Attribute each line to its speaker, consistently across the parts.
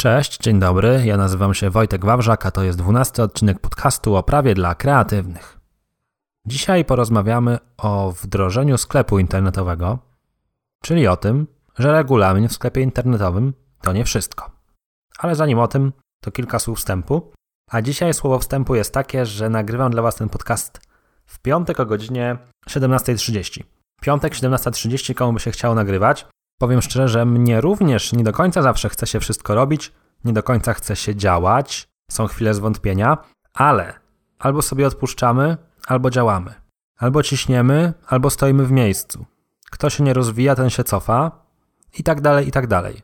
Speaker 1: Cześć, dzień dobry. Ja nazywam się Wojtek Wawrzak, a to jest dwunasty odcinek podcastu o prawie dla kreatywnych. Dzisiaj porozmawiamy o wdrożeniu sklepu internetowego, czyli o tym, że regulamin w sklepie internetowym to nie wszystko. Ale zanim o tym, to kilka słów wstępu. A dzisiaj słowo wstępu jest takie, że nagrywam dla Was ten podcast w piątek o godzinie 17.30. Piątek 17.30, komu by się chciało nagrywać, Powiem szczerze, że mnie również nie do końca zawsze chce się wszystko robić, nie do końca chce się działać, są chwile zwątpienia, ale albo sobie odpuszczamy, albo działamy. Albo ciśniemy, albo stoimy w miejscu. Kto się nie rozwija, ten się cofa i tak dalej, i tak dalej.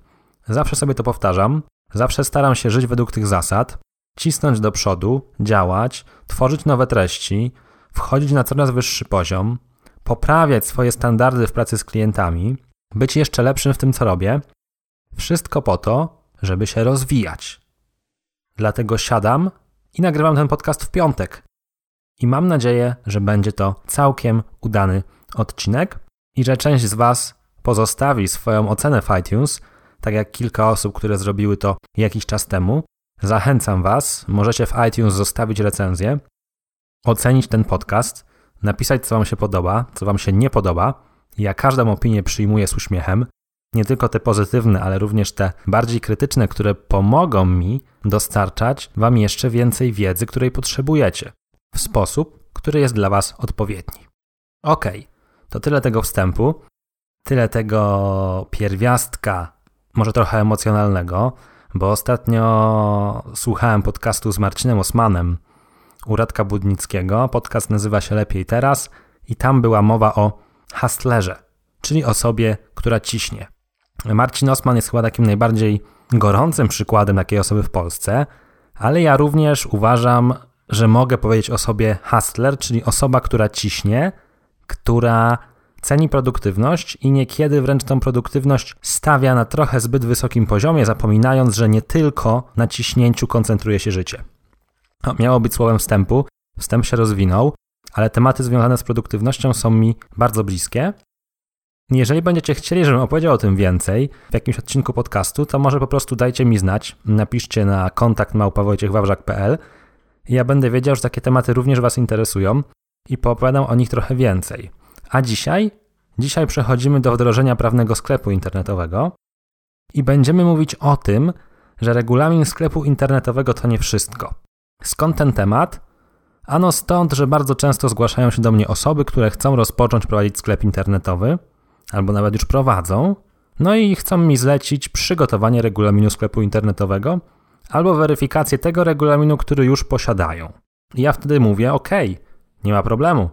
Speaker 1: Zawsze sobie to powtarzam, zawsze staram się żyć według tych zasad, cisnąć do przodu, działać, tworzyć nowe treści, wchodzić na coraz wyższy poziom, poprawiać swoje standardy w pracy z klientami, być jeszcze lepszym w tym, co robię. Wszystko po to, żeby się rozwijać. Dlatego siadam i nagrywam ten podcast w piątek. I mam nadzieję, że będzie to całkiem udany odcinek i że część z Was pozostawi swoją ocenę w iTunes, tak jak kilka osób, które zrobiły to jakiś czas temu. Zachęcam Was, możecie w iTunes zostawić recenzję, ocenić ten podcast, napisać, co Wam się podoba, co Wam się nie podoba ja każdą opinię przyjmuję z uśmiechem, nie tylko te pozytywne, ale również te bardziej krytyczne, które pomogą mi dostarczać Wam jeszcze więcej wiedzy, której potrzebujecie, w sposób, który jest dla Was odpowiedni. Ok, to tyle tego wstępu, tyle tego pierwiastka, może trochę emocjonalnego, bo ostatnio słuchałem podcastu z Marcinem Osmanem u Radka Budnickiego. Podcast nazywa się Lepiej Teraz i tam była mowa o hustlerze, czyli osobie, która ciśnie. Marcin Osman jest chyba takim najbardziej gorącym przykładem takiej osoby w Polsce, ale ja również uważam, że mogę powiedzieć o sobie hustler, czyli osoba, która ciśnie, która ceni produktywność i niekiedy wręcz tą produktywność stawia na trochę zbyt wysokim poziomie, zapominając, że nie tylko na ciśnięciu koncentruje się życie. To miało być słowem wstępu, wstęp się rozwinął, ale tematy związane z produktywnością są mi bardzo bliskie. Jeżeli będziecie chcieli, żebym opowiedział o tym więcej w jakimś odcinku podcastu, to może po prostu dajcie mi znać, napiszcie na kontakt małpawojciechwawrzak.pl ja będę wiedział, że takie tematy również Was interesują i poopowiadam o nich trochę więcej. A dzisiaj? Dzisiaj przechodzimy do wdrożenia prawnego sklepu internetowego i będziemy mówić o tym, że regulamin sklepu internetowego to nie wszystko. Skąd ten temat? Ano stąd, że bardzo często zgłaszają się do mnie osoby, które chcą rozpocząć prowadzić sklep internetowy, albo nawet już prowadzą, no i chcą mi zlecić przygotowanie regulaminu sklepu internetowego albo weryfikację tego regulaminu, który już posiadają. I ja wtedy mówię: OK, nie ma problemu.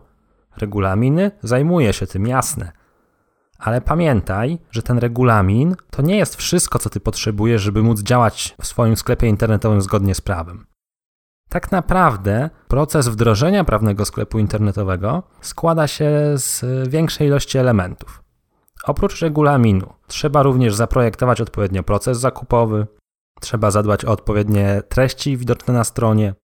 Speaker 1: Regulaminy zajmuje się tym, jasne. Ale pamiętaj, że ten regulamin to nie jest wszystko, co ty potrzebujesz, żeby móc działać w swoim sklepie internetowym zgodnie z prawem. Tak naprawdę proces wdrożenia prawnego sklepu internetowego składa się z większej ilości elementów. Oprócz regulaminu, trzeba również zaprojektować odpowiednio proces zakupowy, trzeba zadbać o odpowiednie treści widoczne na stronie,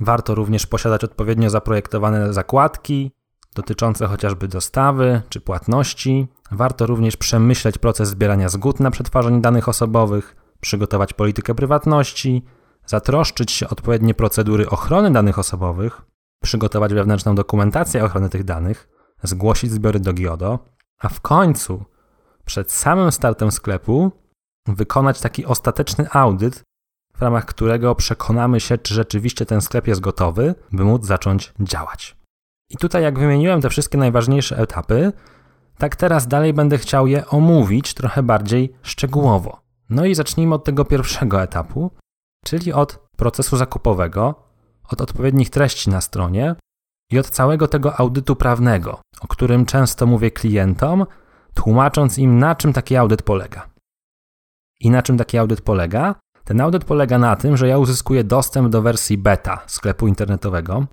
Speaker 1: warto również posiadać odpowiednio zaprojektowane zakładki dotyczące chociażby dostawy czy płatności, warto również przemyśleć proces zbierania zgód na przetwarzanie danych osobowych, przygotować politykę prywatności, zatroszczyć się odpowiednie procedury ochrony danych osobowych, przygotować wewnętrzną dokumentację ochrony tych danych, zgłosić zbiory do GIODO, a w końcu, przed samym startem sklepu, wykonać taki ostateczny audyt, w ramach którego przekonamy się, czy rzeczywiście ten sklep jest gotowy, by móc zacząć działać. I tutaj, jak wymieniłem te wszystkie najważniejsze etapy, tak teraz dalej będę chciał je omówić trochę bardziej szczegółowo. No i zacznijmy od tego pierwszego etapu, czyli od procesu zakupowego, od odpowiednich treści na stronie i od całego tego audytu prawnego, o którym często mówię klientom, tłumacząc im, na czym taki audyt polega. I na czym taki audyt polega? Ten audyt polega na tym, że ja uzyskuję dostęp do wersji beta sklepu internetowego,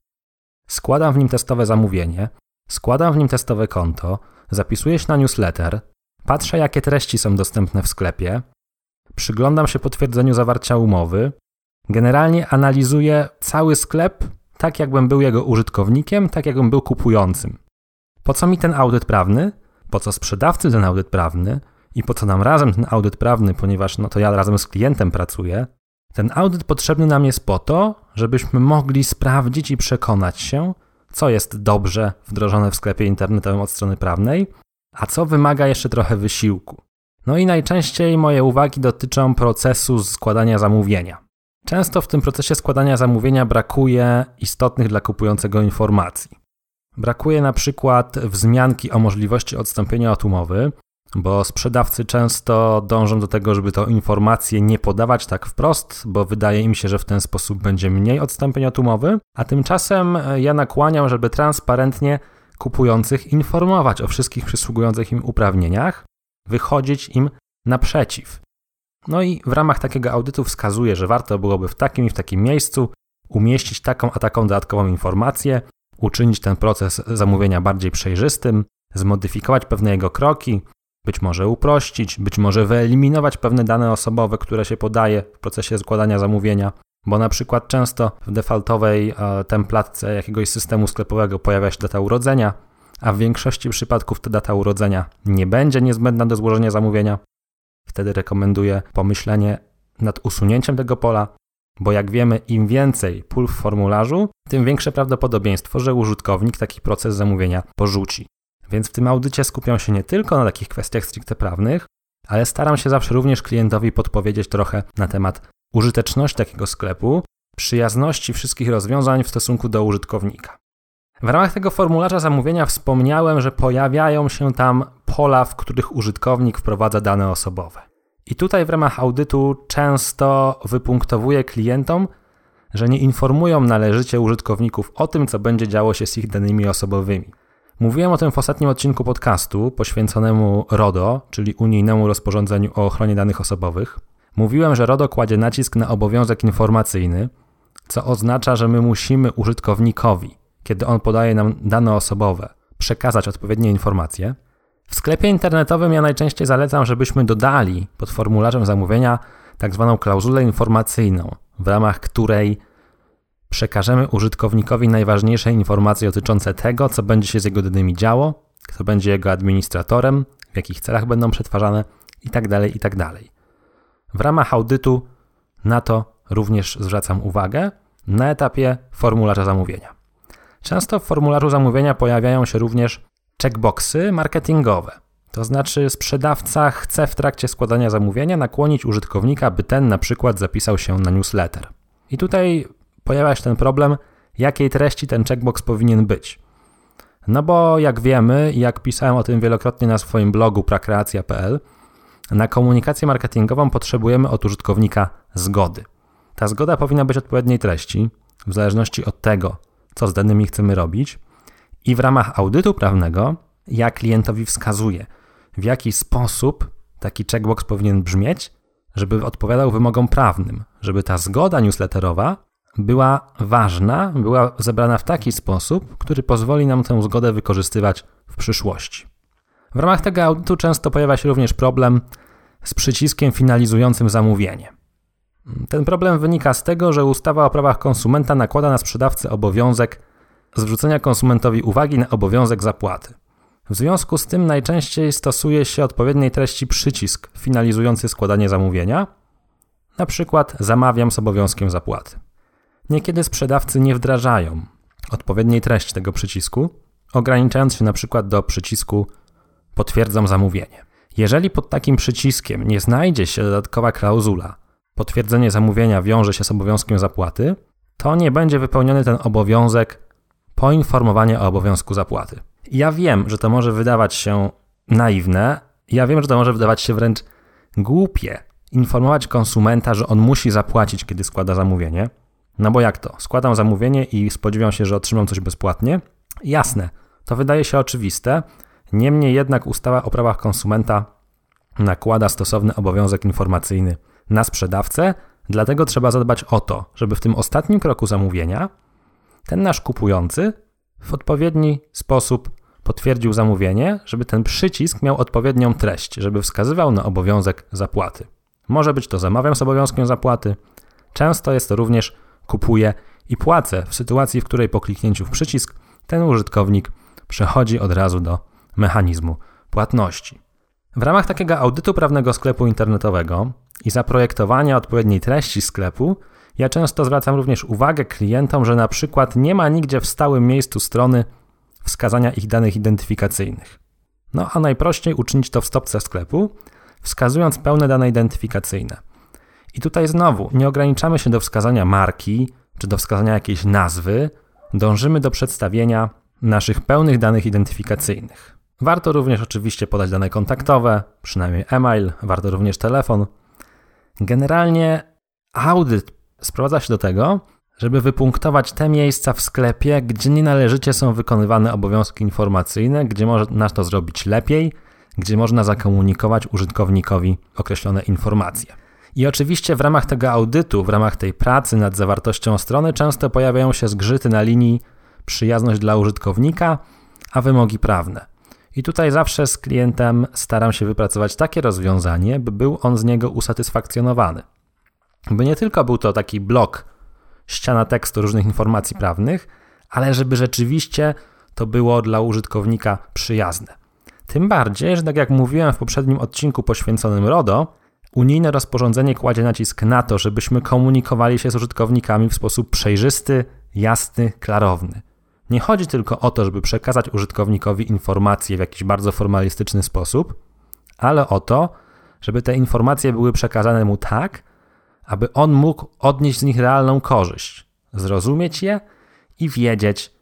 Speaker 1: składam w nim testowe zamówienie, składam w nim testowe konto, zapisuję się na newsletter, patrzę, jakie treści są dostępne w sklepie, przyglądam się potwierdzeniu zawarcia umowy, generalnie analizuję cały sklep tak, jakbym był jego użytkownikiem, tak, jakbym był kupującym. Po co mi ten audyt prawny? Po co sprzedawcy ten audyt prawny? i po co nam razem ten audyt prawny, ponieważ no to ja razem z klientem pracuję. Ten audyt potrzebny nam jest po to, żebyśmy mogli sprawdzić i przekonać się, co jest dobrze wdrożone w sklepie internetowym od strony prawnej, a co wymaga jeszcze trochę wysiłku. No i najczęściej moje uwagi dotyczą procesu składania zamówienia. Często w tym procesie składania zamówienia brakuje istotnych dla kupującego informacji. Brakuje na przykład wzmianki o możliwości odstąpienia od umowy, bo sprzedawcy często dążą do tego, żeby tę informację nie podawać tak wprost, bo wydaje im się, że w ten sposób będzie mniej odstąpień od umowy, a tymczasem ja nakłaniam, żeby transparentnie kupujących informować o wszystkich przysługujących im uprawnieniach, wychodzić im naprzeciw. No i w ramach takiego audytu wskazuje, że warto byłoby w takim i w takim miejscu umieścić taką a taką dodatkową informację, uczynić ten proces zamówienia bardziej przejrzystym, zmodyfikować pewne jego kroki, być może uprościć, być może wyeliminować pewne dane osobowe, które się podaje w procesie składania zamówienia, bo na przykład często w defaultowej e, templatce jakiegoś systemu sklepowego pojawia się data urodzenia, a w większości przypadków ta data urodzenia nie będzie niezbędna do złożenia zamówienia. Wtedy rekomenduję pomyślenie nad usunięciem tego pola, bo jak wiemy, im więcej pól w formularzu, tym większe prawdopodobieństwo, że użytkownik taki proces zamówienia porzuci. Więc w tym audycie skupiam się nie tylko na takich kwestiach stricte prawnych, ale staram się zawsze również klientowi podpowiedzieć trochę na temat użyteczności takiego sklepu, przyjazności wszystkich rozwiązań w stosunku do użytkownika. W ramach tego formularza zamówienia wspomniałem, że pojawiają się tam pola, w których użytkownik wprowadza dane osobowe. I tutaj w ramach audytu często wypunktowuję klientom, że nie informują należycie użytkowników o tym, co będzie działo się z ich danymi osobowymi. Mówiłem o tym w ostatnim odcinku podcastu poświęconemu RODO, czyli unijnemu rozporządzeniu o ochronie danych osobowych. Mówiłem, że RODO kładzie nacisk na obowiązek informacyjny, co oznacza, że my musimy użytkownikowi, kiedy on podaje nam dane osobowe, przekazać odpowiednie informacje. W sklepie internetowym ja najczęściej zalecam, żebyśmy dodali pod formularzem zamówienia tak zwaną klauzulę informacyjną, w ramach której przekażemy użytkownikowi najważniejsze informacje dotyczące tego, co będzie się z jego danymi działo, kto będzie jego administratorem, w jakich celach będą przetwarzane itd. Tak itd. Tak w ramach audytu na to również zwracam uwagę na etapie formularza zamówienia. Często w formularzu zamówienia pojawiają się również checkboxy marketingowe. To znaczy sprzedawca chce w trakcie składania zamówienia nakłonić użytkownika, by ten na przykład zapisał się na newsletter. I tutaj pojawia się ten problem, jakiej treści ten checkbox powinien być. No bo jak wiemy, jak pisałem o tym wielokrotnie na swoim blogu prakreacja.pl, na komunikację marketingową potrzebujemy od użytkownika zgody. Ta zgoda powinna być odpowiedniej treści, w zależności od tego, co z danymi chcemy robić, i w ramach audytu prawnego ja klientowi wskazuję, w jaki sposób taki checkbox powinien brzmieć, żeby odpowiadał wymogom prawnym, żeby ta zgoda newsletterowa była ważna, była zebrana w taki sposób, który pozwoli nam tę zgodę wykorzystywać w przyszłości. W ramach tego audytu często pojawia się również problem z przyciskiem finalizującym zamówienie. Ten problem wynika z tego, że ustawa o prawach konsumenta nakłada na sprzedawcę obowiązek zwrócenia konsumentowi uwagi na obowiązek zapłaty. W związku z tym najczęściej stosuje się odpowiedniej treści przycisk finalizujący składanie zamówienia, na przykład zamawiam z obowiązkiem zapłaty. Niekiedy sprzedawcy nie wdrażają odpowiedniej treści tego przycisku, ograniczając się na przykład do przycisku potwierdzam zamówienie. Jeżeli pod takim przyciskiem nie znajdzie się dodatkowa klauzula potwierdzenie zamówienia wiąże się z obowiązkiem zapłaty, to nie będzie wypełniony ten obowiązek poinformowania o obowiązku zapłaty. Ja wiem, że to może wydawać się naiwne, ja wiem, że to może wydawać się wręcz głupie informować konsumenta, że on musi zapłacić, kiedy składa zamówienie. No bo jak to? Składam zamówienie i spodziewam się, że otrzymam coś bezpłatnie? Jasne, to wydaje się oczywiste. Niemniej jednak ustawa o prawach konsumenta nakłada stosowny obowiązek informacyjny na sprzedawcę, dlatego trzeba zadbać o to, żeby w tym ostatnim kroku zamówienia ten nasz kupujący w odpowiedni sposób potwierdził zamówienie, żeby ten przycisk miał odpowiednią treść, żeby wskazywał na obowiązek zapłaty. Może być to zamawiam z obowiązkiem zapłaty, często jest to również kupuję i płacę w sytuacji, w której po kliknięciu w przycisk ten użytkownik przechodzi od razu do mechanizmu płatności. W ramach takiego audytu prawnego sklepu internetowego i zaprojektowania odpowiedniej treści sklepu, ja często zwracam również uwagę klientom, że na przykład nie ma nigdzie w stałym miejscu strony wskazania ich danych identyfikacyjnych. No a najprościej uczynić to w stopce sklepu, wskazując pełne dane identyfikacyjne. I tutaj znowu nie ograniczamy się do wskazania marki czy do wskazania jakiejś nazwy, dążymy do przedstawienia naszych pełnych danych identyfikacyjnych. Warto również oczywiście podać dane kontaktowe, przynajmniej e-mail, warto również telefon. Generalnie audyt sprowadza się do tego, żeby wypunktować te miejsca w sklepie, gdzie nienależycie są wykonywane obowiązki informacyjne, gdzie można to zrobić lepiej, gdzie można zakomunikować użytkownikowi określone informacje. I oczywiście w ramach tego audytu, w ramach tej pracy nad zawartością strony często pojawiają się zgrzyty na linii przyjazność dla użytkownika, a wymogi prawne. I tutaj zawsze z klientem staram się wypracować takie rozwiązanie, by był on z niego usatysfakcjonowany. By nie tylko był to taki blok, ściana tekstu różnych informacji prawnych, ale żeby rzeczywiście to było dla użytkownika przyjazne. Tym bardziej, że tak jak mówiłem w poprzednim odcinku poświęconym RODO, unijne rozporządzenie kładzie nacisk na to, żebyśmy komunikowali się z użytkownikami w sposób przejrzysty, jasny, klarowny. Nie chodzi tylko o to, żeby przekazać użytkownikowi informacje w jakiś bardzo formalistyczny sposób, ale o to, żeby te informacje były przekazane mu tak, aby on mógł odnieść z nich realną korzyść, zrozumieć je i wiedzieć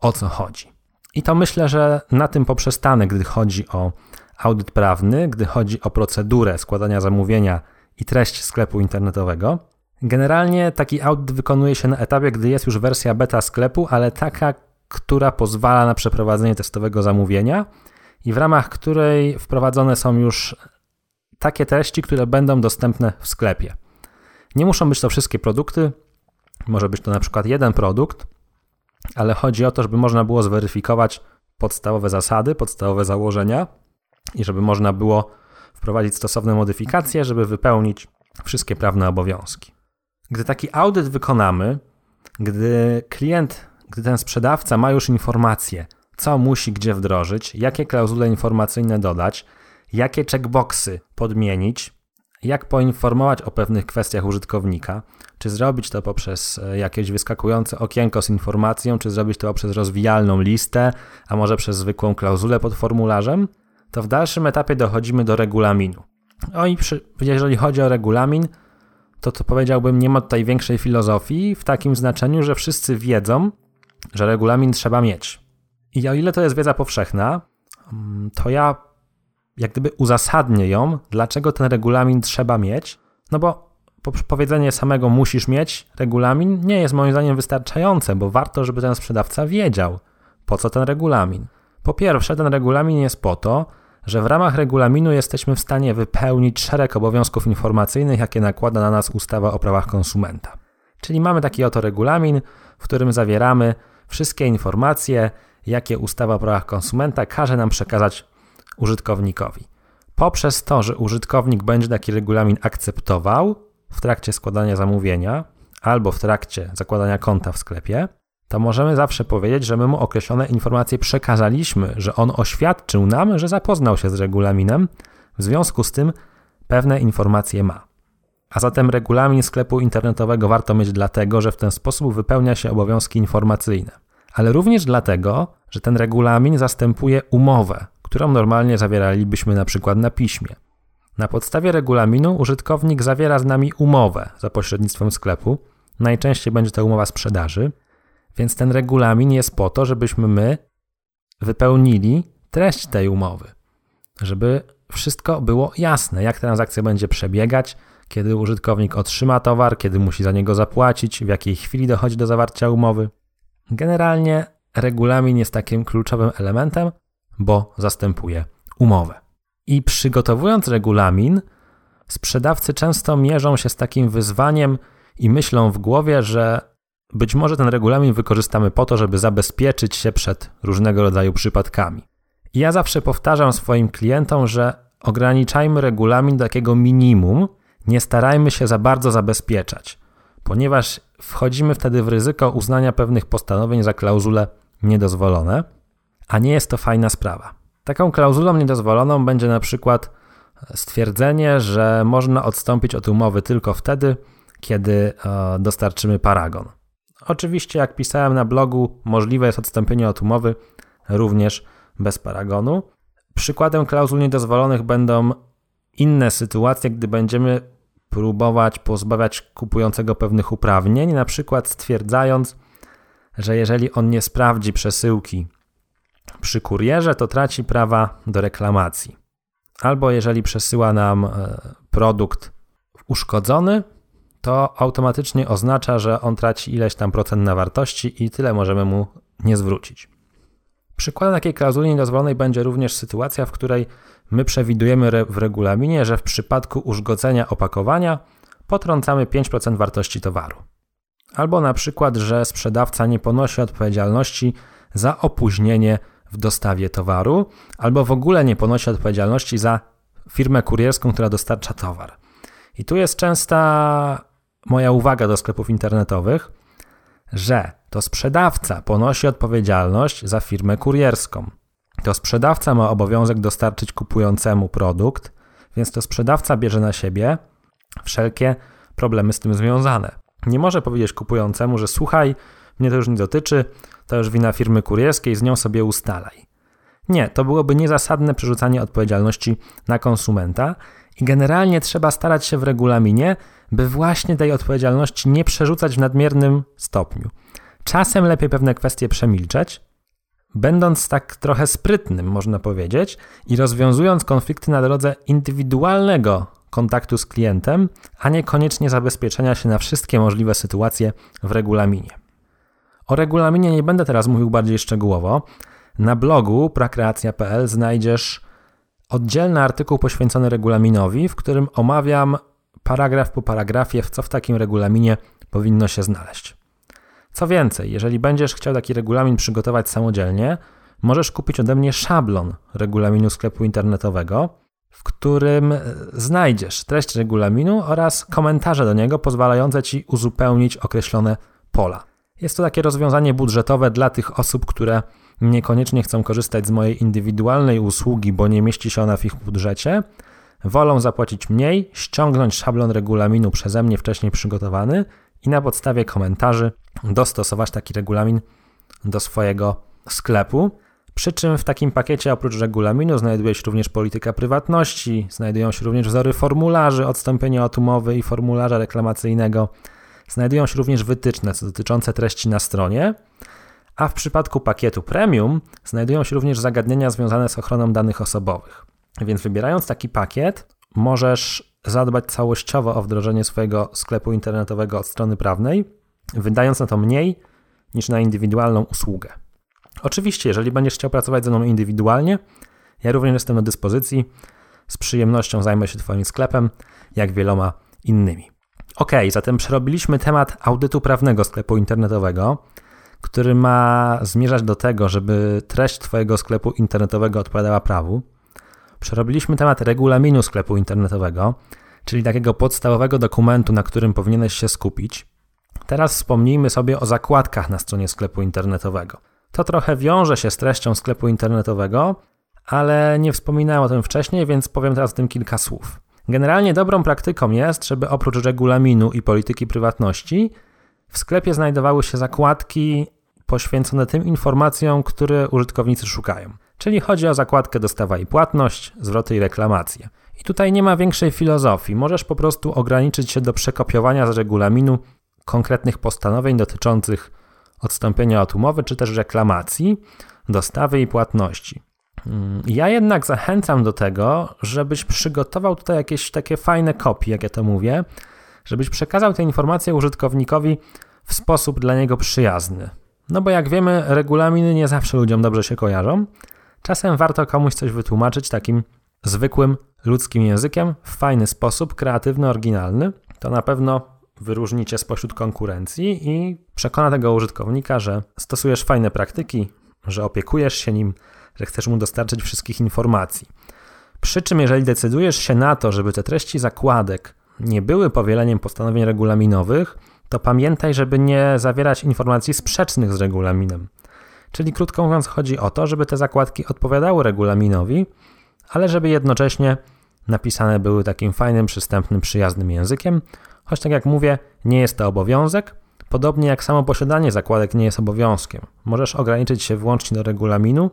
Speaker 1: o co chodzi. I to myślę, że na tym poprzestanę, gdy chodzi o audyt prawny, gdy chodzi o procedurę składania zamówienia i treść sklepu internetowego. Generalnie taki audyt wykonuje się na etapie, gdy jest już wersja beta sklepu, ale taka, która pozwala na przeprowadzenie testowego zamówienia i w ramach której wprowadzone są już takie treści, które będą dostępne w sklepie. Nie muszą być to wszystkie produkty, może być to na przykład jeden produkt, ale chodzi o to, żeby można było zweryfikować podstawowe zasady, podstawowe założenia i żeby można było wprowadzić stosowne modyfikacje, żeby wypełnić wszystkie prawne obowiązki. Gdy taki audyt wykonamy, gdy klient, gdy ten sprzedawca ma już informacje, co musi gdzie wdrożyć, jakie klauzule informacyjne dodać, jakie checkboxy podmienić, jak poinformować o pewnych kwestiach użytkownika, czy zrobić to poprzez e, jakieś wyskakujące okienko z informacją, czy zrobić to poprzez rozwijalną listę, a może przez zwykłą klauzulę pod formularzem, to w dalszym etapie dochodzimy do regulaminu. No i przy, jeżeli chodzi o regulamin, to to powiedziałbym, nie ma tutaj większej filozofii w takim znaczeniu, że wszyscy wiedzą, że regulamin trzeba mieć. I o ile to jest wiedza powszechna, mm, to ja jak gdyby uzasadnię ją, dlaczego ten regulamin trzeba mieć, no bo powiedzenie samego musisz mieć regulamin nie jest moim zdaniem wystarczające, bo warto, żeby ten sprzedawca wiedział, po co ten regulamin. Po pierwsze, ten regulamin jest po to, że w ramach regulaminu jesteśmy w stanie wypełnić szereg obowiązków informacyjnych, jakie nakłada na nas ustawa o prawach konsumenta. Czyli mamy taki oto regulamin, w którym zawieramy wszystkie informacje, jakie ustawa o prawach konsumenta każe nam przekazać użytkownikowi. Poprzez to, że użytkownik będzie taki regulamin akceptował w trakcie składania zamówienia albo w trakcie zakładania konta w sklepie, to możemy zawsze powiedzieć, że my mu określone informacje przekazaliśmy, że on oświadczył nam, że zapoznał się z regulaminem, w związku z tym pewne informacje ma. A zatem regulamin sklepu internetowego warto mieć dlatego, że w ten sposób wypełnia się obowiązki informacyjne, ale również dlatego, że ten regulamin zastępuje umowę, którą normalnie zawieralibyśmy na przykład na piśmie. Na podstawie regulaminu użytkownik zawiera z nami umowę za pośrednictwem sklepu, najczęściej będzie to umowa sprzedaży, więc ten regulamin jest po to, żebyśmy my wypełnili treść tej umowy, żeby wszystko było jasne, jak transakcja będzie przebiegać, kiedy użytkownik otrzyma towar, kiedy musi za niego zapłacić, w jakiej chwili dochodzi do zawarcia umowy. Generalnie regulamin jest takim kluczowym elementem, bo zastępuje umowę. I przygotowując regulamin, sprzedawcy często mierzą się z takim wyzwaniem i myślą w głowie, że być może ten regulamin wykorzystamy po to, żeby zabezpieczyć się przed różnego rodzaju przypadkami. I ja zawsze powtarzam swoim klientom, że ograniczajmy regulamin do takiego minimum, nie starajmy się za bardzo zabezpieczać, ponieważ wchodzimy wtedy w ryzyko uznania pewnych postanowień za klauzule niedozwolone, a nie jest to fajna sprawa. Taką klauzulą niedozwoloną będzie na przykład stwierdzenie, że można odstąpić od umowy tylko wtedy, kiedy e, dostarczymy paragon. Oczywiście, jak pisałem na blogu, możliwe jest odstąpienie od umowy również bez paragonu. Przykładem klauzul niedozwolonych będą inne sytuacje, gdy będziemy próbować pozbawiać kupującego pewnych uprawnień, na przykład stwierdzając, że jeżeli on nie sprawdzi przesyłki przy kurierze, to traci prawa do reklamacji. Albo jeżeli przesyła nam e, produkt uszkodzony, to automatycznie oznacza, że on traci ileś tam procent na wartości i tyle możemy mu nie zwrócić. Przykładem takiej klauzuli niedozwolonej będzie również sytuacja, w której my przewidujemy w regulaminie, że w przypadku uszkodzenia opakowania potrącamy 5% wartości towaru. Albo na przykład, że sprzedawca nie ponosi odpowiedzialności za opóźnienie w dostawie towaru, albo w ogóle nie ponosi odpowiedzialności za firmę kurierską, która dostarcza towar. I tu jest częsta moja uwaga do sklepów internetowych, że to sprzedawca ponosi odpowiedzialność za firmę kurierską. To sprzedawca ma obowiązek dostarczyć kupującemu produkt, więc to sprzedawca bierze na siebie wszelkie problemy z tym związane. Nie może powiedzieć kupującemu, że słuchaj, mnie to już nie dotyczy, to już wina firmy kurierskiej, z nią sobie ustalaj. Nie, to byłoby niezasadne przerzucanie odpowiedzialności na konsumenta i generalnie trzeba starać się w regulaminie, by właśnie tej odpowiedzialności nie przerzucać w nadmiernym stopniu. Czasem lepiej pewne kwestie przemilczeć, będąc tak trochę sprytnym, można powiedzieć, i rozwiązując konflikty na drodze indywidualnego kontaktu z klientem, a niekoniecznie zabezpieczenia się na wszystkie możliwe sytuacje w regulaminie. O regulaminie nie będę teraz mówił bardziej szczegółowo. Na blogu prakreacja.pl znajdziesz oddzielny artykuł poświęcony regulaminowi, w którym omawiam paragraf po paragrafie, co w takim regulaminie powinno się znaleźć. Co więcej, jeżeli będziesz chciał taki regulamin przygotować samodzielnie, możesz kupić ode mnie szablon regulaminu sklepu internetowego, w którym e, znajdziesz treść regulaminu oraz komentarze do niego pozwalające ci uzupełnić określone pola. Jest to takie rozwiązanie budżetowe dla tych osób, które niekoniecznie chcą korzystać z mojej indywidualnej usługi, bo nie mieści się ona w ich budżecie, wolą zapłacić mniej, ściągnąć szablon regulaminu przeze mnie wcześniej przygotowany i na podstawie komentarzy dostosować taki regulamin do swojego sklepu. Przy czym w takim pakiecie oprócz regulaminu znajduje się również polityka prywatności, znajdują się również wzory formularzy odstąpienia od umowy i formularza reklamacyjnego. Znajdują się również wytyczne dotyczące treści na stronie, a w przypadku pakietu premium znajdują się również zagadnienia związane z ochroną danych osobowych. Więc wybierając taki pakiet, możesz zadbać całościowo o wdrożenie swojego sklepu internetowego od strony prawnej, wydając na to mniej niż na indywidualną usługę. Oczywiście, jeżeli będziesz chciał pracować ze mną indywidualnie, ja również jestem do dyspozycji. Z przyjemnością zajmę się Twoim sklepem, jak wieloma innymi. Ok, zatem przerobiliśmy temat audytu prawnego sklepu internetowego, który ma zmierzać do tego, żeby treść Twojego sklepu internetowego odpowiadała prawu. Przerobiliśmy temat regulaminu sklepu internetowego, czyli takiego podstawowego dokumentu, na którym powinieneś się skupić. Teraz wspomnijmy sobie o zakładkach na stronie sklepu internetowego. To trochę wiąże się z treścią sklepu internetowego, ale nie wspominałem o tym wcześniej, więc powiem teraz o tym kilka słów. Generalnie dobrą praktyką jest, żeby oprócz regulaminu i polityki prywatności w sklepie znajdowały się zakładki poświęcone tym informacjom, które użytkownicy szukają. Czyli chodzi o zakładkę dostawa i płatność, zwroty i reklamacje. I tutaj nie ma większej filozofii. Możesz po prostu ograniczyć się do przekopiowania z regulaminu konkretnych postanowień dotyczących odstąpienia od umowy czy też reklamacji, dostawy i płatności. Mm, ja jednak zachęcam do tego, żebyś przygotował tutaj jakieś takie fajne kopie, jak ja to mówię, żebyś przekazał te informacje użytkownikowi w sposób dla niego przyjazny. No bo jak wiemy, regulaminy nie zawsze ludziom dobrze się kojarzą. Czasem warto komuś coś wytłumaczyć takim zwykłym ludzkim językiem w fajny sposób, kreatywny, oryginalny. To na pewno wyróżni cię spośród konkurencji i przekona tego użytkownika, że stosujesz fajne praktyki, że opiekujesz się nim, że chcesz mu dostarczyć wszystkich informacji. Przy czym, jeżeli decydujesz się na to, żeby te treści zakładek nie były powieleniem postanowień regulaminowych, to pamiętaj, żeby nie zawierać informacji sprzecznych z regulaminem. Czyli krótko mówiąc, chodzi o to, żeby te zakładki odpowiadały regulaminowi, ale żeby jednocześnie napisane były takim fajnym, przystępnym, przyjaznym językiem, choć tak jak mówię, nie jest to obowiązek, podobnie jak samo posiadanie zakładek nie jest obowiązkiem. Możesz ograniczyć się wyłącznie do regulaminu,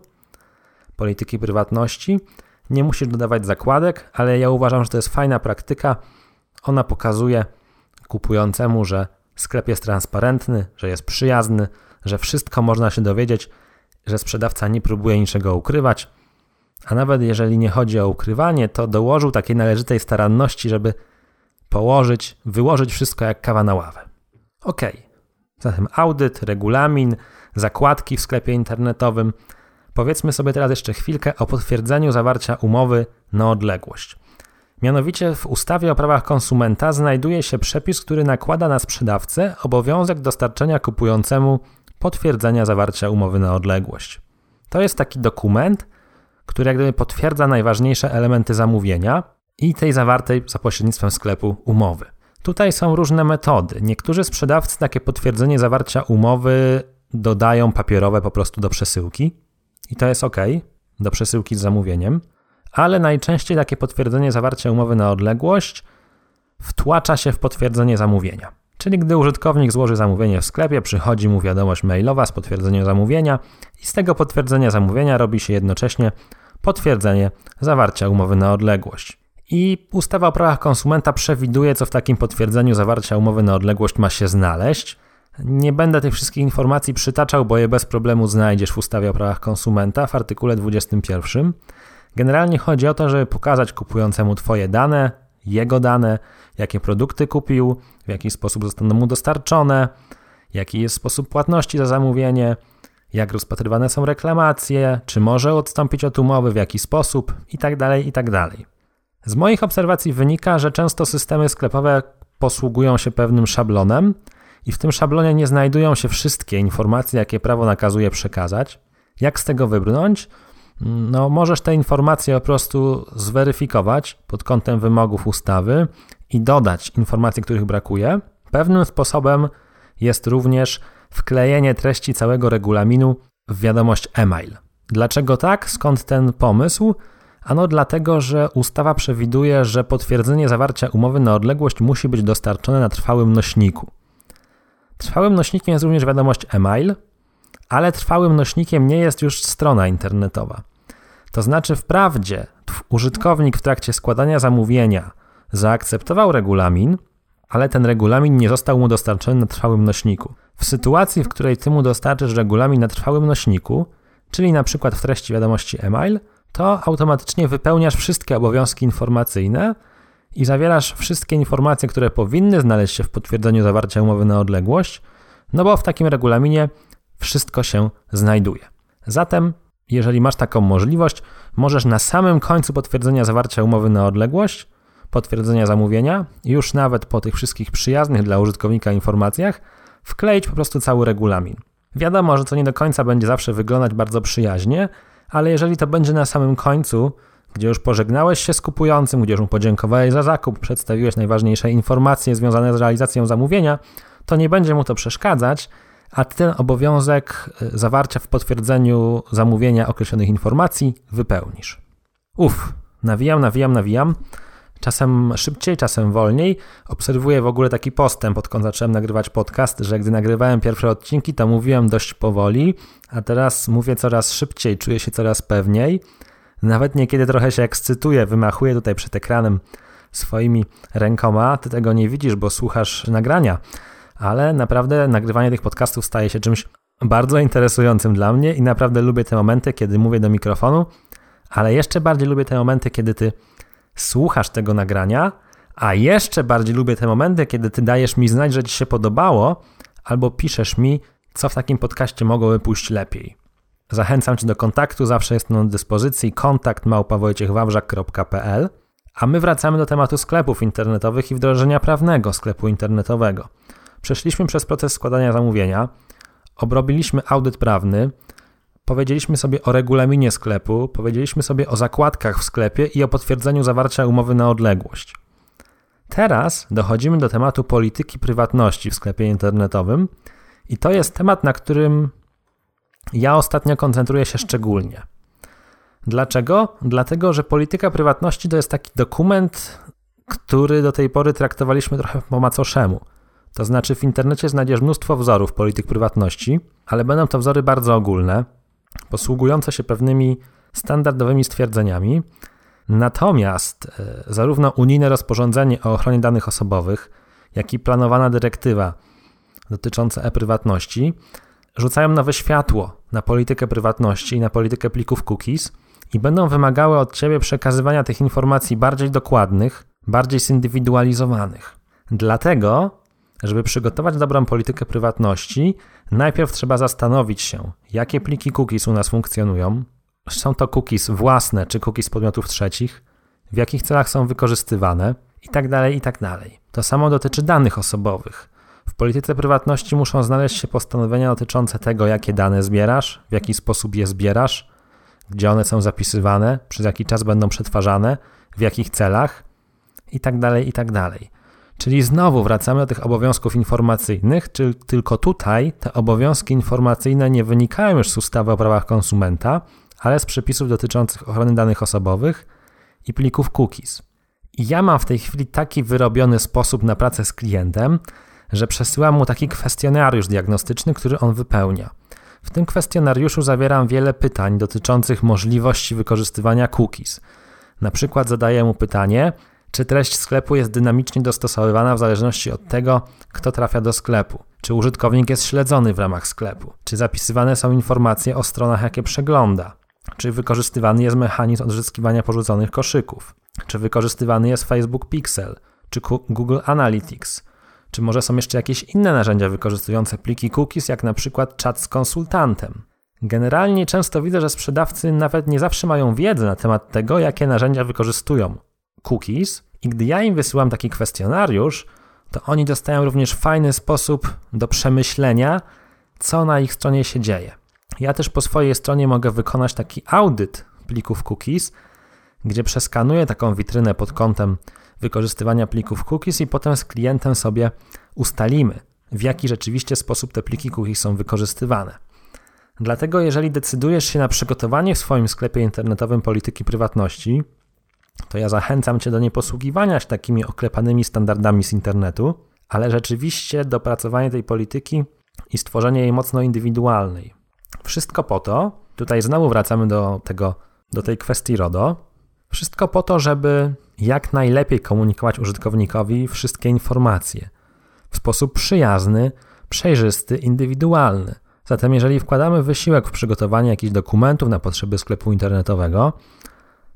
Speaker 1: polityki prywatności, nie musisz dodawać zakładek, ale ja uważam, że to jest fajna praktyka. Ona pokazuje kupującemu, że sklep jest transparentny, że jest przyjazny, że wszystko można się dowiedzieć, że sprzedawca nie próbuje niczego ukrywać, a nawet jeżeli nie chodzi o ukrywanie, to dołożył takiej należytej staranności, żeby położyć, wyłożyć wszystko jak kawa na ławę. Ok, zatem audyt, regulamin, zakładki w sklepie internetowym. Powiedzmy sobie teraz jeszcze chwilkę o potwierdzeniu zawarcia umowy na odległość. Mianowicie w ustawie o prawach konsumenta znajduje się przepis, który nakłada na sprzedawcę obowiązek dostarczenia kupującemu potwierdzenia zawarcia umowy na odległość. To jest taki dokument, który jak gdyby potwierdza najważniejsze elementy zamówienia i tej zawartej za pośrednictwem sklepu umowy. Tutaj są różne metody. Niektórzy sprzedawcy takie potwierdzenie zawarcia umowy dodają papierowe po prostu do przesyłki i to jest ok, do przesyłki z zamówieniem, ale najczęściej takie potwierdzenie zawarcia umowy na odległość wtłacza się w potwierdzenie zamówienia. Czyli gdy użytkownik złoży zamówienie w sklepie, przychodzi mu wiadomość mailowa z potwierdzeniem zamówienia i z tego potwierdzenia zamówienia robi się jednocześnie potwierdzenie zawarcia umowy na odległość. I ustawa o prawach konsumenta przewiduje, co w takim potwierdzeniu zawarcia umowy na odległość ma się znaleźć. Nie będę tych wszystkich informacji przytaczał, bo je bez problemu znajdziesz w ustawie o prawach konsumenta w artykule 21. Generalnie chodzi o to, żeby pokazać kupującemu Twoje dane, jego dane, jakie produkty kupił, w jaki sposób zostaną mu dostarczone, jaki jest sposób płatności za zamówienie, jak rozpatrywane są reklamacje, czy może odstąpić od umowy, w jaki sposób itd. Tak itd. Tak Z moich obserwacji wynika, że często systemy sklepowe posługują się pewnym szablonem i w tym szablonie nie znajdują się wszystkie informacje, jakie prawo nakazuje przekazać. Jak z tego wybrnąć? No, możesz te informacje po prostu zweryfikować pod kątem wymogów ustawy i dodać informacje, których brakuje. Pewnym sposobem jest również wklejenie treści całego regulaminu w wiadomość e-mail. Dlaczego tak? Skąd ten pomysł? Ano dlatego, że ustawa przewiduje, że potwierdzenie zawarcia umowy na odległość musi być dostarczone na trwałym nośniku. Trwałym nośnikiem jest również wiadomość e-mail, ale trwałym nośnikiem nie jest już strona internetowa. To znaczy, wprawdzie użytkownik w trakcie składania zamówienia zaakceptował regulamin, ale ten regulamin nie został mu dostarczony na trwałym nośniku. W sytuacji, w której ty mu dostarczysz regulamin na trwałym nośniku, czyli na przykład w treści wiadomości e-mail, to automatycznie wypełniasz wszystkie obowiązki informacyjne i zawierasz wszystkie informacje, które powinny znaleźć się w potwierdzeniu zawarcia umowy na odległość, no bo w takim regulaminie wszystko się znajduje. Zatem, jeżeli masz taką możliwość, możesz na samym końcu potwierdzenia zawarcia umowy na odległość, potwierdzenia zamówienia, już nawet po tych wszystkich przyjaznych dla użytkownika informacjach, wkleić po prostu cały regulamin. Wiadomo, że to nie do końca będzie zawsze wyglądać bardzo przyjaźnie, ale jeżeli to będzie na samym końcu, gdzie już pożegnałeś się z kupującym, gdzie już mu podziękowałeś za zakup, przedstawiłeś najważniejsze informacje związane z realizacją zamówienia, to nie będzie mu to przeszkadzać, a ten obowiązek y, zawarcia w potwierdzeniu zamówienia określonych informacji wypełnisz. Uf, nawijam, nawijam, nawijam. Czasem szybciej, czasem wolniej. Obserwuję w ogóle taki postęp, odkąd zacząłem nagrywać podcast, że gdy nagrywałem pierwsze odcinki, to mówiłem dość powoli, a teraz mówię coraz szybciej, czuję się coraz pewniej. Nawet niekiedy trochę się ekscytuję, wymachuję tutaj przed ekranem swoimi rękoma. Ty tego nie widzisz, bo słuchasz nagrania, ale naprawdę nagrywanie tych podcastów staje się czymś bardzo interesującym dla mnie i naprawdę lubię te momenty, kiedy mówię do mikrofonu, ale jeszcze bardziej lubię te momenty, kiedy ty słuchasz tego nagrania, a jeszcze bardziej lubię te momenty, kiedy ty dajesz mi znać, że ci się podobało, albo piszesz mi, co w takim podcaście mogłoby pójść lepiej. Zachęcam cię do kontaktu, zawsze jest na dyspozycji kontakt małpawojciechwawrzak.pl a my wracamy do tematu sklepów internetowych i wdrożenia prawnego sklepu internetowego. Przeszliśmy przez proces składania zamówienia, obrobiliśmy audyt prawny, Powiedzieliśmy sobie o regulaminie sklepu, powiedzieliśmy sobie o zakładkach w sklepie i o potwierdzeniu zawarcia umowy na odległość. Teraz dochodzimy do tematu polityki prywatności w sklepie internetowym i to jest temat, na którym Ja ostatnio koncentruję się szczególnie. Dlaczego? Dlatego, że polityka prywatności to jest taki dokument, który do tej pory traktowaliśmy trochę po macoszemu. To znaczy, w internecie znajdziesz mnóstwo wzorów polityk prywatności, ale będą to wzory bardzo ogólne, posługujące się pewnymi standardowymi stwierdzeniami. Natomiast e, zarówno unijne rozporządzenie o ochronie danych osobowych, jak i planowana dyrektywa dotycząca e-prywatności rzucają nowe światło na politykę prywatności i na politykę plików cookies i będą wymagały od ciebie przekazywania tych informacji bardziej dokładnych, bardziej zindywidualizowanych. Dlatego, żeby przygotować dobrą politykę prywatności, najpierw trzeba zastanowić się, jakie pliki cookies u nas funkcjonują. Są to cookies własne czy cookies podmiotów trzecich, w jakich celach są wykorzystywane itd. Tak itd. Tak to samo dotyczy danych osobowych. W polityce prywatności muszą znaleźć się postanowienia dotyczące tego, jakie dane zbierasz, w jaki sposób je zbierasz, gdzie one są zapisywane, przez jaki czas będą przetwarzane, w jakich celach itd. Tak itd. Czyli znowu wracamy do tych obowiązków informacyjnych, czy tylko tutaj te obowiązki informacyjne nie wynikają już z ustawy o prawach konsumenta, ale z przepisów dotyczących ochrony danych osobowych i plików cookies. I ja mam w tej chwili taki wyrobiony sposób na pracę z klientem, że przesyłam mu taki kwestionariusz diagnostyczny, który on wypełnia. W tym kwestionariuszu zawieram wiele pytań dotyczących możliwości wykorzystywania cookies. Na przykład zadaję mu pytanie, czy treść sklepu jest dynamicznie dostosowywana w zależności od tego, kto trafia do sklepu, czy użytkownik jest śledzony w ramach sklepu, czy zapisywane są informacje o stronach, jakie przegląda, czy wykorzystywany jest mechanizm odzyskiwania porzuconych koszyków, czy wykorzystywany jest Facebook Pixel, czy Google Analytics, czy może są jeszcze jakieś inne narzędzia wykorzystujące pliki cookies, jak na przykład czat z konsultantem. Generalnie często widzę, że sprzedawcy nawet nie zawsze mają wiedzę na temat tego, jakie narzędzia wykorzystują cookies, i gdy ja im wysyłam taki kwestionariusz, to oni dostają również fajny sposób do przemyślenia, co na ich stronie się dzieje. Ja też po swojej stronie mogę wykonać taki audyt plików cookies, gdzie przeskanuję taką witrynę pod kątem wykorzystywania plików cookies i potem z klientem sobie ustalimy, w jaki rzeczywiście sposób te pliki cookies są wykorzystywane. Dlatego, jeżeli decydujesz się na przygotowanie w swoim sklepie internetowym polityki prywatności, to ja zachęcam Cię do nieposługiwania się takimi oklepanymi standardami z internetu, ale rzeczywiście dopracowanie tej polityki i stworzenie jej mocno indywidualnej. Wszystko po to, tutaj znowu wracamy do tego, do tej kwestii RODO, wszystko po to, żeby jak najlepiej komunikować użytkownikowi wszystkie informacje w sposób przyjazny, przejrzysty, indywidualny. Zatem, jeżeli wkładamy wysiłek w przygotowanie jakichś dokumentów na potrzeby sklepu internetowego,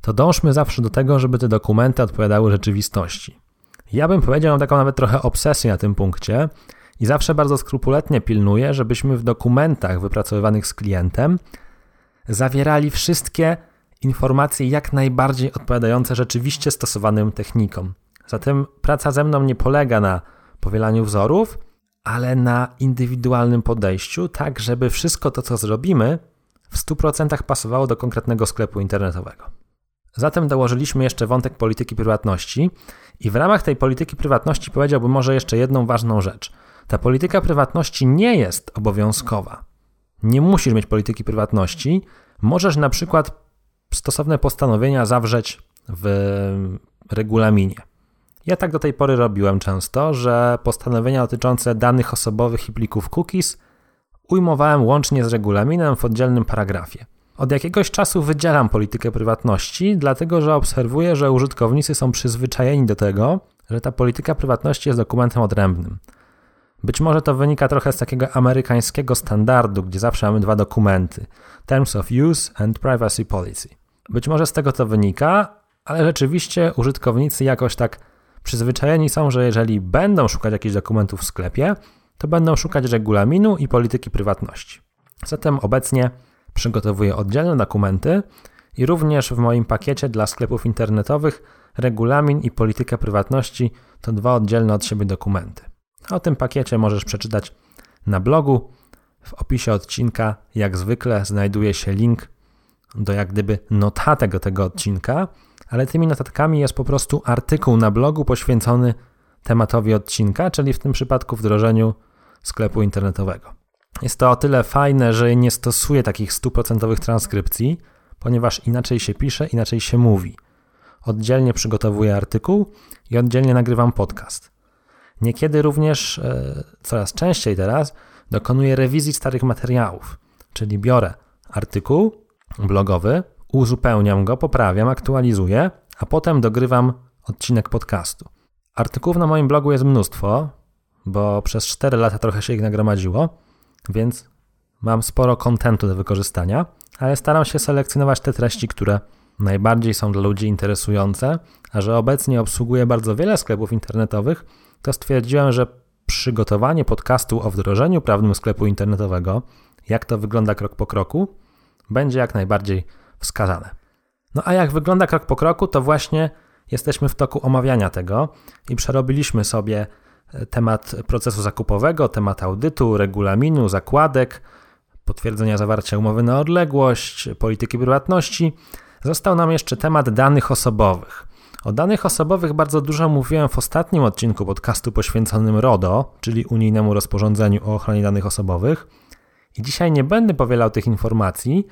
Speaker 1: to dążmy zawsze do tego, żeby te dokumenty odpowiadały rzeczywistości. Ja bym powiedział, mam taką nawet trochę obsesję na tym punkcie i zawsze bardzo skrupulatnie pilnuję, żebyśmy w dokumentach wypracowywanych z klientem zawierali wszystkie informacje jak najbardziej odpowiadające rzeczywiście stosowanym technikom. Zatem praca ze mną nie polega na powielaniu wzorów, ale na indywidualnym podejściu, tak żeby wszystko to, co zrobimy, w 100% pasowało do konkretnego sklepu internetowego. Zatem dołożyliśmy jeszcze wątek polityki prywatności i w ramach tej polityki prywatności powiedziałbym może jeszcze jedną ważną rzecz. Ta polityka prywatności nie jest obowiązkowa. Nie musisz mieć polityki prywatności. Możesz na przykład stosowne postanowienia zawrzeć w regulaminie. Ja tak do tej pory robiłem często, że postanowienia dotyczące danych osobowych i plików cookies ujmowałem łącznie z regulaminem w oddzielnym paragrafie. Od jakiegoś czasu wydzielam politykę prywatności, dlatego że obserwuję, że użytkownicy są przyzwyczajeni do tego, że ta polityka prywatności jest dokumentem odrębnym. Być może to wynika trochę z takiego amerykańskiego standardu, gdzie zawsze mamy dwa dokumenty: Terms of Use and Privacy Policy. Być może z tego to wynika, ale rzeczywiście użytkownicy jakoś tak przyzwyczajeni są, że jeżeli będą szukać jakichś dokumentów w sklepie, to będą szukać regulaminu i polityki prywatności. Zatem obecnie Przygotowuję oddzielne dokumenty i również w moim pakiecie dla sklepów internetowych regulamin i polityka prywatności to dwa oddzielne od siebie dokumenty. O tym pakiecie możesz przeczytać na blogu. W opisie odcinka, jak zwykle, znajduje się link do jak gdyby notatek tego odcinka, ale tymi notatkami jest po prostu artykuł na blogu poświęcony tematowi odcinka, czyli w tym przypadku wdrożeniu sklepu internetowego. Jest to o tyle fajne, że nie stosuję takich stuprocentowych transkrypcji, ponieważ inaczej się pisze, inaczej się mówi. Oddzielnie przygotowuję artykuł i oddzielnie nagrywam podcast. Niekiedy również, e, coraz częściej teraz, dokonuję rewizji starych materiałów, czyli biorę artykuł blogowy, uzupełniam go, poprawiam, aktualizuję, a potem dogrywam odcinek podcastu. Artykułów na moim blogu jest mnóstwo, bo przez 4 lata trochę się ich nagromadziło, więc mam sporo kontentu do wykorzystania, ale staram się selekcjonować te treści, które najbardziej są dla ludzi interesujące, a że obecnie obsługuję bardzo wiele sklepów internetowych, to stwierdziłem, że przygotowanie podcastu o wdrożeniu prawnym sklepu internetowego, jak to wygląda krok po kroku, będzie jak najbardziej wskazane. No a jak wygląda krok po kroku, to właśnie jesteśmy w toku omawiania tego i przerobiliśmy sobie temat procesu zakupowego, temat audytu, regulaminu, zakładek, potwierdzenia zawarcia umowy na odległość, polityki prywatności. Został nam jeszcze temat danych osobowych. O danych osobowych bardzo dużo mówiłem w ostatnim odcinku podcastu poświęconym RODO, czyli unijnemu rozporządzeniu o ochronie danych osobowych. I dzisiaj nie będę powielał tych informacji,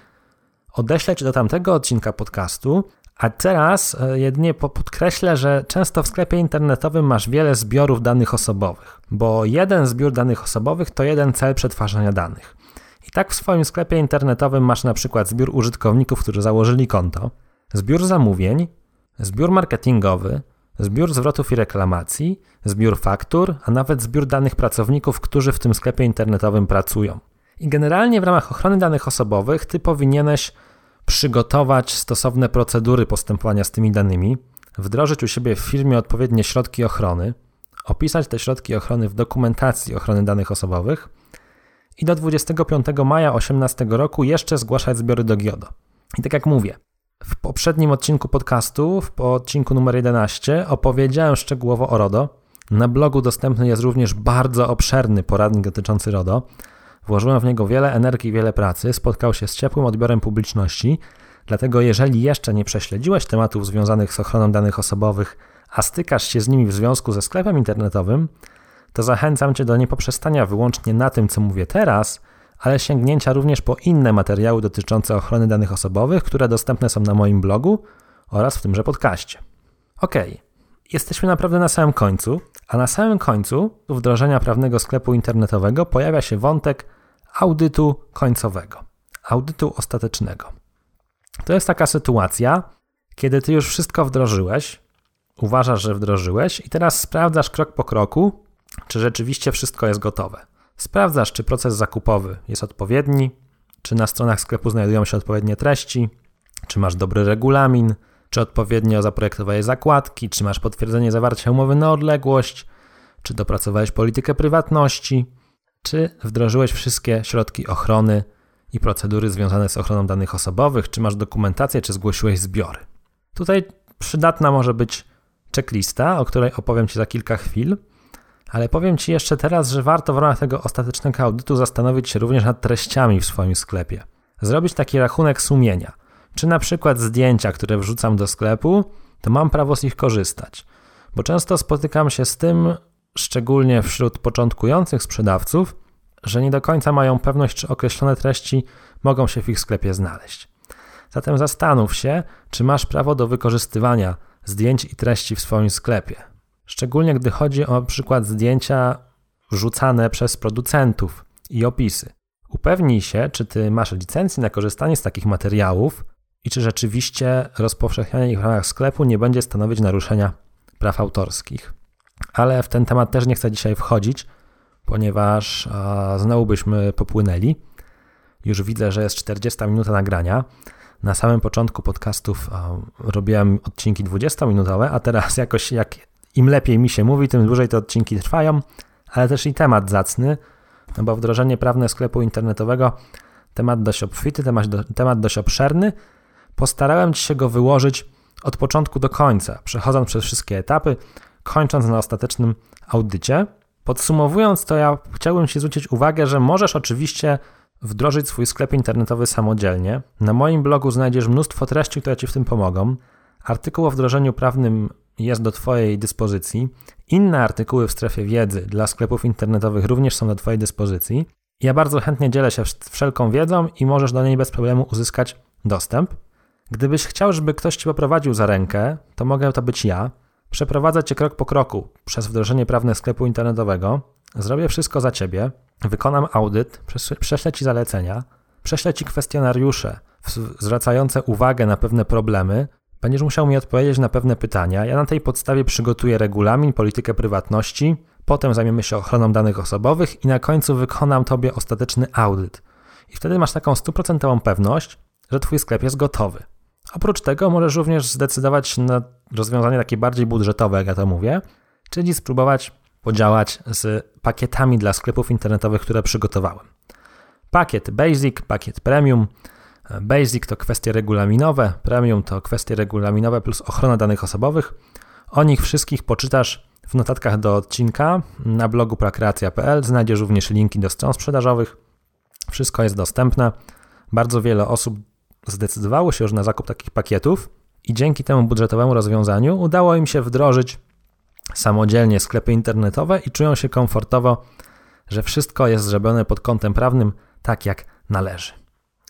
Speaker 1: odeślę Cię do tamtego odcinka podcastu, a teraz e, jedynie podkreślę, że często w sklepie internetowym masz wiele zbiorów danych osobowych, bo jeden zbiór danych osobowych to jeden cel przetwarzania danych. I tak w swoim sklepie internetowym masz na przykład zbiór użytkowników, którzy założyli konto, zbiór zamówień, zbiór marketingowy, zbiór zwrotów i reklamacji, zbiór faktur, a nawet zbiór danych pracowników, którzy w tym sklepie internetowym pracują. I generalnie w ramach ochrony danych osobowych ty powinieneś przygotować stosowne procedury postępowania z tymi danymi, wdrożyć u siebie w firmie odpowiednie środki ochrony, opisać te środki ochrony w dokumentacji ochrony danych osobowych i do 25 maja 2018 roku jeszcze zgłaszać zbiory do GIODO. I tak jak mówię, w poprzednim odcinku podcastu, w odcinku numer 11, opowiedziałem szczegółowo o RODO. Na blogu dostępny jest również bardzo obszerny poradnik dotyczący RODO. Włożyłem w niego wiele energii, wiele pracy, spotkał się z ciepłym odbiorem publiczności, dlatego jeżeli jeszcze nie prześledziłeś tematów związanych z ochroną danych osobowych, a stykasz się z nimi w związku ze sklepem internetowym, to zachęcam Cię do niepoprzestania wyłącznie na tym, co mówię teraz, ale sięgnięcia również po inne materiały dotyczące ochrony danych osobowych, które dostępne są na moim blogu oraz w tymże podcaście. Ok, jesteśmy naprawdę na samym końcu, a na samym końcu wdrożenia prawnego sklepu internetowego pojawia się wątek audytu końcowego, audytu ostatecznego. To jest taka sytuacja, kiedy ty już wszystko wdrożyłeś, uważasz, że wdrożyłeś i teraz sprawdzasz krok po kroku, czy rzeczywiście wszystko jest gotowe. Sprawdzasz, czy proces zakupowy jest odpowiedni, czy na stronach sklepu znajdują się odpowiednie treści, czy masz dobry regulamin, czy odpowiednio zaprojektowałeś zakładki, czy masz potwierdzenie zawarcia umowy na odległość, czy dopracowałeś politykę prywatności, czy wdrożyłeś wszystkie środki ochrony i procedury związane z ochroną danych osobowych, czy masz dokumentację, czy zgłosiłeś zbiory. Tutaj przydatna może być checklista, o której opowiem Ci za kilka chwil, ale powiem Ci jeszcze teraz, że warto w ramach tego ostatecznego audytu zastanowić się również nad treściami w swoim sklepie. Zrobić taki rachunek sumienia. Czy na przykład zdjęcia, które wrzucam do sklepu, to mam prawo z nich korzystać. Bo często spotykam się z tym, szczególnie wśród początkujących sprzedawców, że nie do końca mają pewność, czy określone treści mogą się w ich sklepie znaleźć. Zatem zastanów się, czy masz prawo do wykorzystywania zdjęć i treści w swoim sklepie. Szczególnie gdy chodzi o przykład zdjęcia wrzucane przez producentów i opisy. Upewnij się, czy ty masz licencję na korzystanie z takich materiałów i czy rzeczywiście rozpowszechnianie ich w ramach sklepu nie będzie stanowić naruszenia praw autorskich. Ale w ten temat też nie chcę dzisiaj wchodzić, ponieważ znowu byśmy popłynęli. Już widzę, że jest 40 minuta nagrania. Na samym początku podcastów robiłem odcinki 20-minutowe, a teraz jakoś jak im lepiej mi się mówi, tym dłużej te odcinki trwają, ale też i temat zacny, no bo wdrożenie prawne sklepu internetowego temat dość obfity, temat, temat dość obszerny. Postarałem się go wyłożyć od początku do końca, przechodząc przez wszystkie etapy, kończąc na ostatecznym audycie. Podsumowując, to ja chciałbym Ci zwrócić uwagę, że możesz oczywiście wdrożyć swój sklep internetowy samodzielnie. Na moim blogu znajdziesz mnóstwo treści, które Ci w tym pomogą. Artykuł o wdrożeniu prawnym jest do Twojej dyspozycji. Inne artykuły w strefie wiedzy dla sklepów internetowych również są do Twojej dyspozycji. Ja bardzo chętnie dzielę się wszelką wiedzą i możesz do niej bez problemu uzyskać dostęp. Gdybyś chciał, żeby ktoś ci poprowadził za rękę, to mogę to być ja. Przeprowadzę cię krok po kroku przez wdrożenie prawne sklepu internetowego. Zrobię wszystko za ciebie, wykonam audyt, prześlę ci zalecenia, prześlę ci kwestionariusze zwracające uwagę na pewne problemy. Będziesz musiał mi odpowiedzieć na pewne pytania. Ja na tej podstawie przygotuję regulamin, politykę prywatności, potem zajmiemy się ochroną danych osobowych i na końcu wykonam tobie ostateczny audyt. I wtedy masz taką stuprocentową pewność, że twój sklep jest gotowy. Oprócz tego możesz również zdecydować na rozwiązanie takie bardziej budżetowe, jak ja to mówię, czyli spróbować podziałać z pakietami dla sklepów internetowych, które przygotowałem. Pakiet Basic, pakiet Premium. Basic to kwestie regulaminowe, Premium to kwestie regulaminowe plus ochrona danych osobowych. O nich wszystkich poczytasz w notatkach do odcinka na blogu prakreacja.pl. Znajdziesz również linki do stron sprzedażowych. Wszystko jest dostępne. Bardzo wiele osób zdecydowało się już na zakup takich pakietów i dzięki temu budżetowemu rozwiązaniu udało im się wdrożyć samodzielnie sklepy internetowe i czują się komfortowo, że wszystko jest zrobione pod kątem prawnym tak jak należy.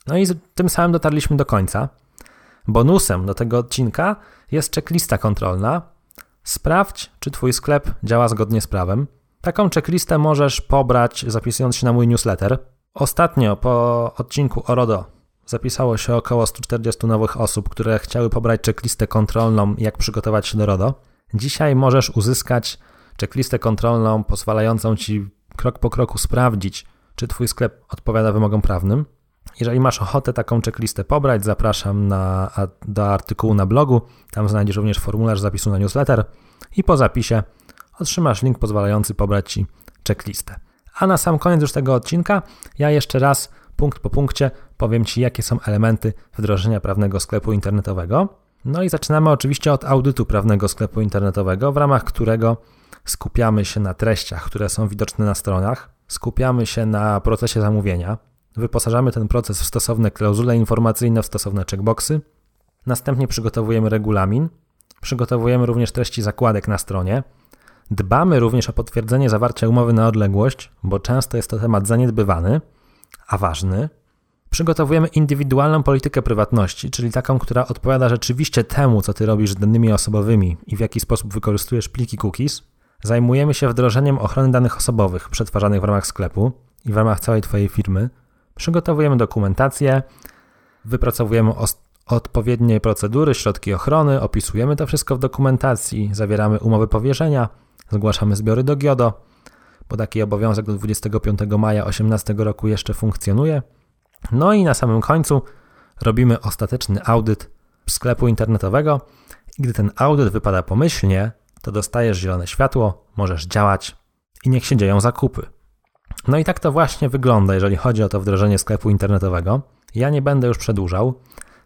Speaker 1: No i tym samym dotarliśmy do końca. Bonusem do tego odcinka jest checklista kontrolna. Sprawdź, czy Twój sklep działa zgodnie z prawem. Taką checklistę możesz pobrać zapisując się na mój newsletter. Ostatnio po odcinku o RODO zapisało się około 140 nowych osób, które chciały pobrać checklistę kontrolną, jak przygotować się do RODO. Dzisiaj możesz uzyskać checklistę kontrolną pozwalającą Ci krok po kroku sprawdzić, czy Twój sklep odpowiada wymogom prawnym. Jeżeli masz ochotę taką checklistę pobrać, zapraszam na, do artykułu na blogu. Tam znajdziesz również formularz zapisu na newsletter i po zapisie otrzymasz link pozwalający pobrać Ci checklistę. A na sam koniec już tego odcinka ja jeszcze raz punkt po punkcie powiem Ci, jakie są elementy wdrożenia prawnego sklepu internetowego. No i zaczynamy oczywiście od audytu prawnego sklepu internetowego, w ramach którego skupiamy się na treściach, które są widoczne na stronach, skupiamy się na procesie zamówienia, wyposażamy ten proces w stosowne klauzule informacyjne, w stosowne checkboxy, następnie przygotowujemy regulamin, przygotowujemy również treści zakładek na stronie, dbamy również o potwierdzenie zawarcia umowy na odległość, bo często jest to temat zaniedbywany, a ważny. Przygotowujemy indywidualną politykę prywatności, czyli taką, która odpowiada rzeczywiście temu, co ty robisz z danymi osobowymi i w jaki sposób wykorzystujesz pliki cookies. Zajmujemy się wdrożeniem ochrony danych osobowych przetwarzanych w ramach sklepu i w ramach całej Twojej firmy. Przygotowujemy dokumentację, wypracowujemy odpowiednie procedury, środki ochrony, opisujemy to wszystko w dokumentacji, zawieramy umowy powierzenia, zgłaszamy zbiory do GIODO, bo taki obowiązek do 25 maja 2018 roku jeszcze funkcjonuje. No i na samym końcu robimy ostateczny audyt sklepu internetowego i gdy ten audyt wypada pomyślnie, to dostajesz zielone światło, możesz działać i niech się dzieją zakupy. No i tak to właśnie wygląda, jeżeli chodzi o to wdrożenie sklepu internetowego. Ja nie będę już przedłużał.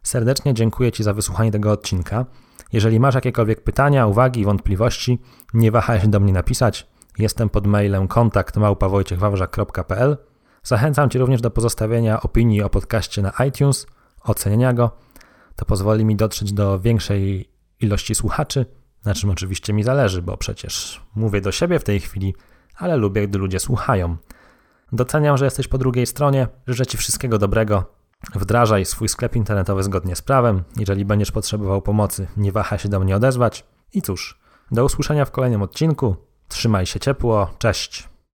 Speaker 1: Serdecznie dziękuję Ci za wysłuchanie tego odcinka. Jeżeli masz jakiekolwiek pytania, uwagi, wątpliwości, nie wahaj się do mnie napisać. Jestem pod mailem kontakt małpawojciechwawrzak.pl. Zachęcam Cię również do pozostawienia opinii o podcaście na iTunes, ocenienia go. To pozwoli mi dotrzeć do większej ilości słuchaczy, na czym oczywiście mi zależy, bo przecież mówię do siebie w tej chwili, ale lubię, gdy ludzie słuchają. Doceniam, że jesteś po drugiej stronie. Życzę Ci wszystkiego dobrego. Wdrażaj swój sklep internetowy zgodnie z prawem. Jeżeli będziesz potrzebował pomocy, nie wahaj się do mnie odezwać. I cóż, do usłyszenia w kolejnym odcinku. Trzymaj się ciepło. Cześć.